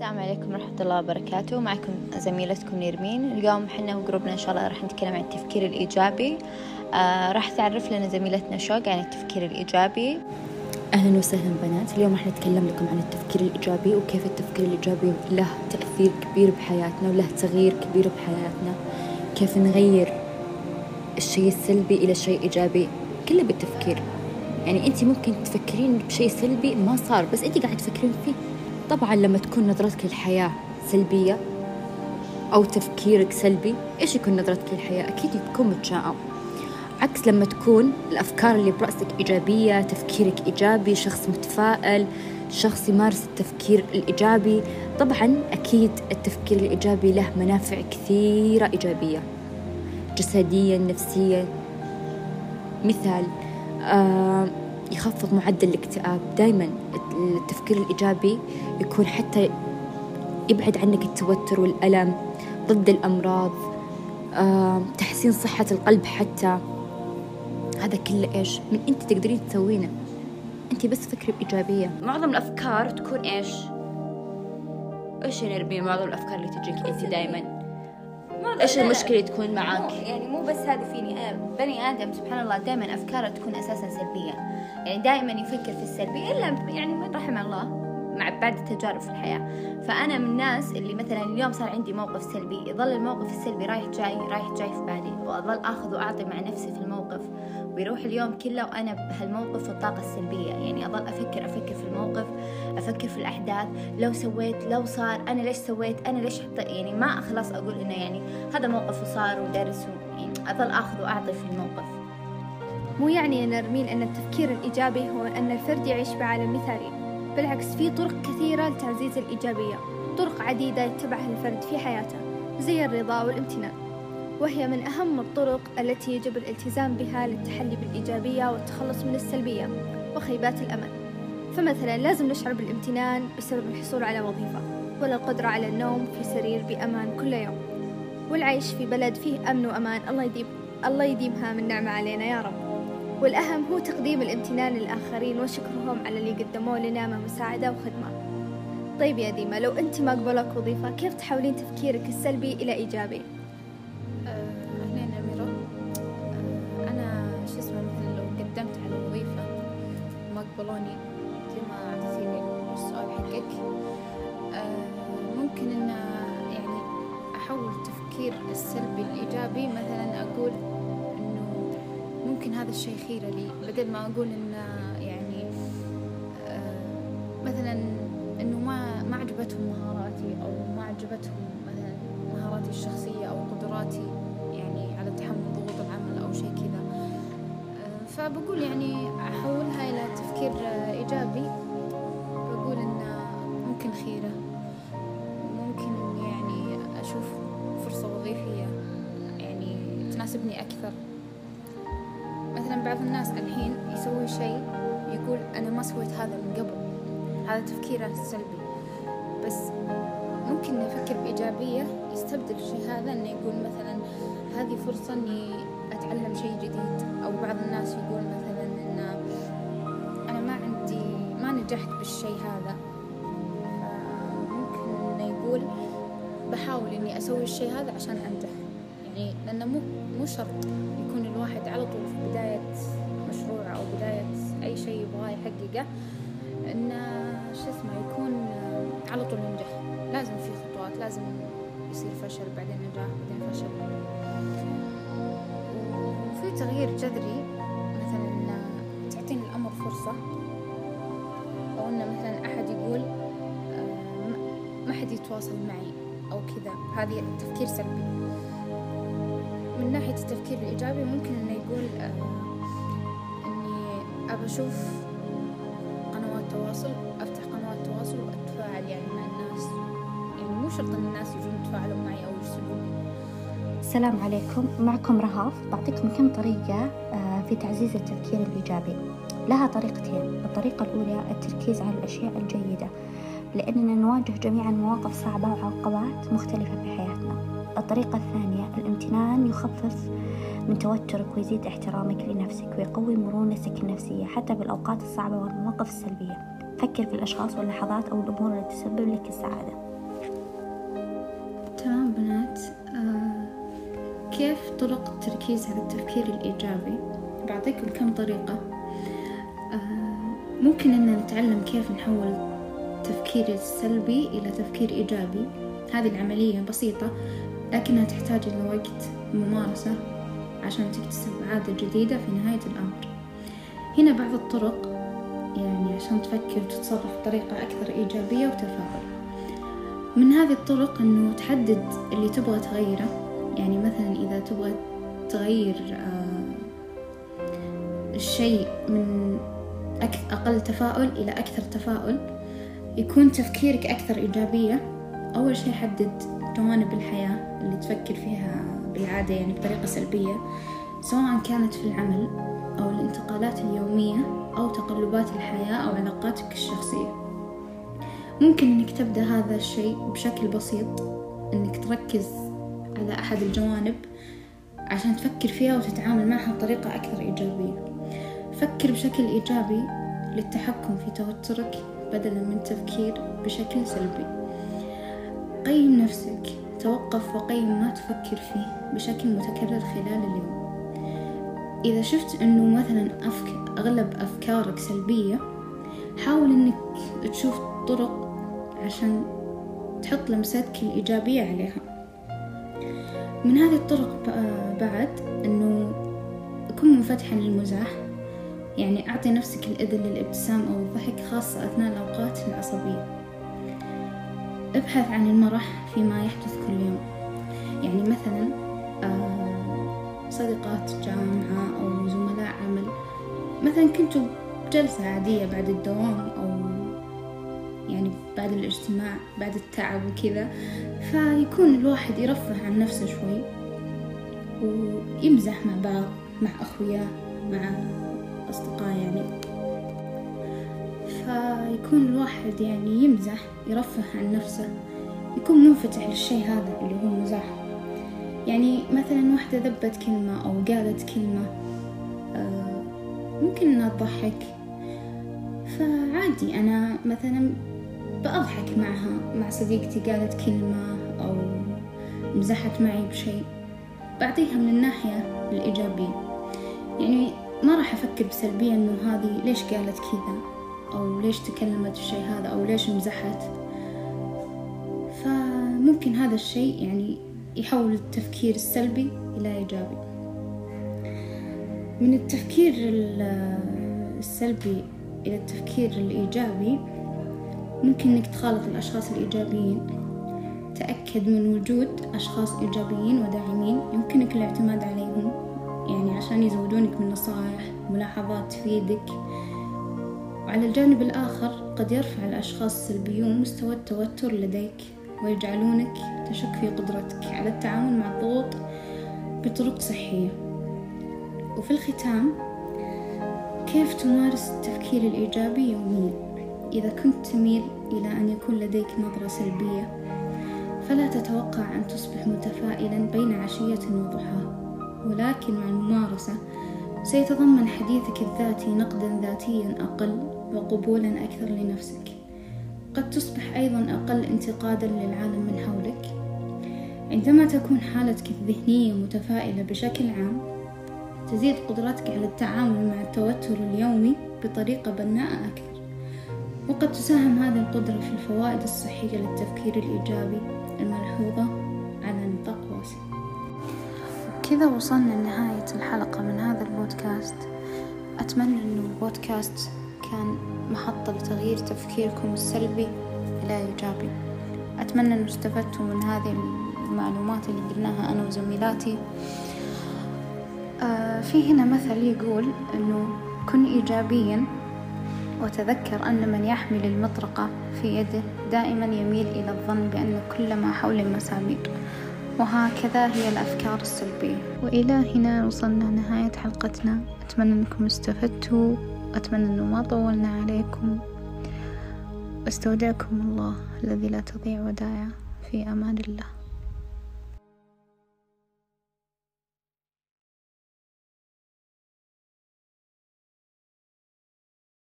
السلام عليكم ورحمة الله وبركاته. معكم زميلتكم نيرمين. اليوم حنا وجروبنا إن شاء الله راح نتكلم عن التفكير الإيجابي. آه راح تعرف لنا زميلتنا شوق عن التفكير الإيجابي. أهلا وسهلا بنات. اليوم راح نتكلم لكم عن التفكير الإيجابي وكيف التفكير الإيجابي له تأثير كبير بحياتنا وله تغيير كبير بحياتنا. كيف نغير الشيء السلبي إلى شيء إيجابي كله بالتفكير. يعني أنت ممكن تفكرين بشيء سلبي ما صار بس أنت قاعد تفكرين فيه. طبعا لما تكون نظرتك للحياة سلبية أو تفكيرك سلبي إيش يكون نظرتك للحياة؟ أكيد تكون متشائم. عكس لما تكون الأفكار اللي برأسك إيجابية تفكيرك إيجابي شخص متفائل شخص يمارس التفكير الإيجابي طبعا أكيد التفكير الإيجابي له منافع كثيرة إيجابية. جسديا نفسيا. مثال آه يخفض معدل الاكتئاب. دائما التفكير الإيجابي يكون حتى يبعد عنك التوتر والألم ضد الأمراض آه تحسين صحة القلب حتى. هذا كله إيش؟ من أنت تقدرين تسوينه. أنت بس فكري بإيجابية معظم الأفكار تكون إيش؟ إيش نربي معظم الأفكار اللي تجيك أنت دائما إيش المشكلة تكون معاك؟ يعني مو بس هذه فيني أنا بني آدم سبحان الله دائما أفكاره تكون أساسا سلبية. يعني دائما يفكر في السلبي إلا يعني من رحم الله مع بعد التجارب في الحياة. فأنا من الناس اللي مثلا اليوم صار عندي موقف سلبي يظل الموقف السلبي رايح جاي رايح جاي في بالي وأظل أخذ وأعطي مع نفسي في الموقف. ويروح اليوم كله وأنا بهالموقف والطاقة السلبية. يعني أظل أفكر أفكر في الموقف أفكر في الأحداث. لو سويت لو صار أنا ليش سويت؟ أنا ليش حط؟ يعني ما أخلص أقول إنه يعني هذا موقف وصار ودرس يعني أظل أخذ وأعطي في الموقف. مو يعني يا نرمين أن التفكير الإيجابي هو أن الفرد يعيش بعالم مثالي بالعكس في طرق كثيرة لتعزيز الإيجابية طرق عديدة يتبعها الفرد في حياته زي الرضا والامتنان وهي من أهم الطرق التي يجب الالتزام بها للتحلي بالإيجابية والتخلص من السلبية وخيبات الأمل. فمثلا لازم نشعر بالامتنان بسبب الحصول على وظيفة ولا القدرة على النوم في سرير بأمان كل يوم والعيش في بلد فيه أمن وأمان الله يديم الله يديمها من نعمة علينا يا رب. والأهم هو تقديم الامتنان للآخرين وشكرهم على اللي قدموه لنا من مساعدة وخدمة. طيب يا ديما لو أنت ما قبلك وظيفة كيف تحولين تفكيرك السلبي إلى إيجابي؟ أهلين أميرة. أه أنا شو اسمه مثل لو قدمت على وظيفة ما قبلوني زي ما أعطيتيني السؤال حقك. أه ممكن إن يعني أحول التفكير السلبي الإيجابي مثلا أقول ممكن هذا الشيء خيرة لي بدل ما أقول إن يعني أه مثلا إنه ما ما عجبتهم مهاراتي أو ما عجبتهم مثلا مهاراتي الشخصية أو قدراتي يعني على تحمل ضغوط العمل أو شيء كذا. أه فبقول يعني أحولها إلى تفكير إيجابي. بقول إن ممكن خيرة. ممكن يعني أشوف فرصة وظيفية يعني تناسبني أكثر. بعض الناس الحين يسوي شيء يقول أنا ما سويت هذا من قبل. هذا تفكيره السلبي بس ممكن يفكر بإيجابية يستبدل الشيء هذا إنه يقول مثلا هذه فرصة إني أتعلم شيء جديد. أو بعض الناس يقول مثلا إن أنا ما عندي ما نجحت بالشيء هذا. فممكن إنه يقول بحاول إني أسوي الشيء هذا عشان أنجح. يعني لأنه مو مو شرط. الواحد على طول في بداية مشروع أو بداية أي شيء يبغاه يحققه إنه شو اسمه يكون على طول ينجح. لازم في خطوات لازم يصير فشل بعدين نجاح بعدين فشل. وفي تغيير جذري مثلا تعطيني الأمر فرصة. أو إنه مثلا أحد يقول ما حد يتواصل معي أو كذا. هذه تفكير سلبي. من ناحية التفكير الإيجابي ممكن إنه يقول إني أبى أشوف قنوات تواصل أفتح قنوات تواصل وأتفاعل يعني مع الناس. يعني مو شرط إن الناس يجون يتفاعلوا معي أو يرسلون السلام عليكم. معكم رهاف. بعطيكم كم طريقة في تعزيز التفكير الإيجابي؟ لها طريقتين. الطريقة الأولى التركيز على الأشياء الجيدة لأننا نواجه جميعا مواقف صعبة وعقبات مختلفة في حياتنا. الطريقة الثانية الامتنان يخفف من توترك ويزيد احترامك لنفسك ويقوي مرونتك النفسية حتى بالأوقات الصعبة والمواقف السلبية. فكر في الأشخاص واللحظات أو الأمور اللي تسبب لك السعادة. تمام بنات. آه كيف طرق التركيز على التفكير الإيجابي؟ بعطيكم كم طريقة. آه ممكن أن نتعلم كيف نحول التفكير السلبي إلى تفكير إيجابي. هذه العملية بسيطة لكنها تحتاج إلى وقت ممارسة عشان تكتسب عادة جديدة في نهاية الأمر. هنا بعض الطرق يعني عشان تفكر وتتصرف بطريقة أكثر إيجابية وتفاؤل من هذه الطرق أنه تحدد اللي تبغى تغيره. يعني مثلا إذا تبغى تغير آه الشيء من أقل تفاؤل إلى أكثر تفاؤل يكون تفكيرك أكثر إيجابية. أول شيء حدد جوانب الحياة اللي تفكر فيها بالعادة يعني بطريقة سلبية سواء كانت في العمل أو الانتقالات اليومية أو تقلبات الحياة أو علاقاتك الشخصية. ممكن إنك تبدأ هذا الشيء بشكل بسيط إنك تركز على أحد الجوانب عشان تفكر فيها وتتعامل معها بطريقة أكثر إيجابية. فكر بشكل إيجابي للتحكم في توترك بدلا من التفكير بشكل سلبي. قيم نفسك. توقف وقيم ما تفكر فيه بشكل متكرر خلال اليوم. إذا شفت أنه مثلا أفك... أغلب أفكارك سلبية حاول أنك تشوف طرق عشان تحط لمستك الإيجابية عليها. من هذه الطرق بعد أنه كن منفتحا للمزاح. يعني أعطي نفسك الإذن للابتسام أو الضحك خاصة أثناء الأوقات العصبية. ابحث عن المرح فيما يحدث كل يوم. يعني مثلا صديقات جامعة أو زملاء عمل. مثلا كنتوا بجلسة عادية بعد الدوام أو يعني بعد الاجتماع بعد التعب وكذا. فيكون الواحد يرفه عن نفسه شوي ويمزح مع بعض مع أخوياه مع أصدقاء يعني. فيكون الواحد يعني يمزح يرفه عن نفسه يكون منفتح للشيء هذا اللي هو المزاح يعني مثلا واحدة ذبت كلمة أو قالت كلمة آه ممكن إنها تضحك. فعادي أنا مثلا بأضحك معها مع صديقتي قالت كلمة أو مزحت معي بشيء. بعطيها من الناحية الإيجابية. يعني ما راح أفكر بسلبية إنه هذه ليش قالت كذا. أو ليش تكلمت الشيء هذا أو ليش مزحت فممكن هذا الشيء يعني يحول التفكير السلبي إلى إيجابي. من التفكير السلبي إلى التفكير الإيجابي ممكن إنك تخالط الأشخاص الإيجابيين. تأكد من وجود أشخاص إيجابيين وداعمين يمكنك الاعتماد عليهم يعني عشان يزودونك من نصائح ملاحظات تفيدك. وعلى الجانب الآخر قد يرفع الأشخاص السلبيون مستوى التوتر لديك ويجعلونك تشك في قدرتك على التعامل مع الضغوط بطرق صحية. وفي الختام كيف تمارس التفكير الإيجابي يوميا؟ إذا كنت تميل إلى أن يكون لديك نظرة سلبية فلا تتوقع أن تصبح متفائلا بين عشية وضحاها ولكن مع الممارسة سيتضمن حديثك الذاتي نقدا ذاتيا أقل وقبولا أكثر لنفسك. قد تصبح أيضا أقل انتقادا للعالم من حولك. عندما تكون حالتك الذهنية متفائلة بشكل عام تزيد قدرتك على التعامل مع التوتر اليومي بطريقة بناءة أكثر. وقد تساهم هذه القدرة في الفوائد الصحية للتفكير الإيجابي الملحوظة على نطاق واسع. كذا وصلنا لنهاية الحلقة من هذا البودكاست. أتمنى أنه البودكاست كان محطة لتغيير تفكيركم السلبي إلى إيجابي. أتمنى أن استفدتم من هذه المعلومات اللي قلناها أنا وزميلاتي. آه في هنا مثل يقول أنه كن إيجابيا وتذكر أن من يحمل المطرقة في يده دائما يميل إلى الظن بأن كل ما حول مسامير وهكذا هي الأفكار السلبية. وإلى هنا وصلنا نهاية حلقتنا. أتمنى أنكم استفدتوا. أتمنى أنه ما طولنا عليكم. أستودعكم الله الذي لا تضيع ودائعه في أمان الله.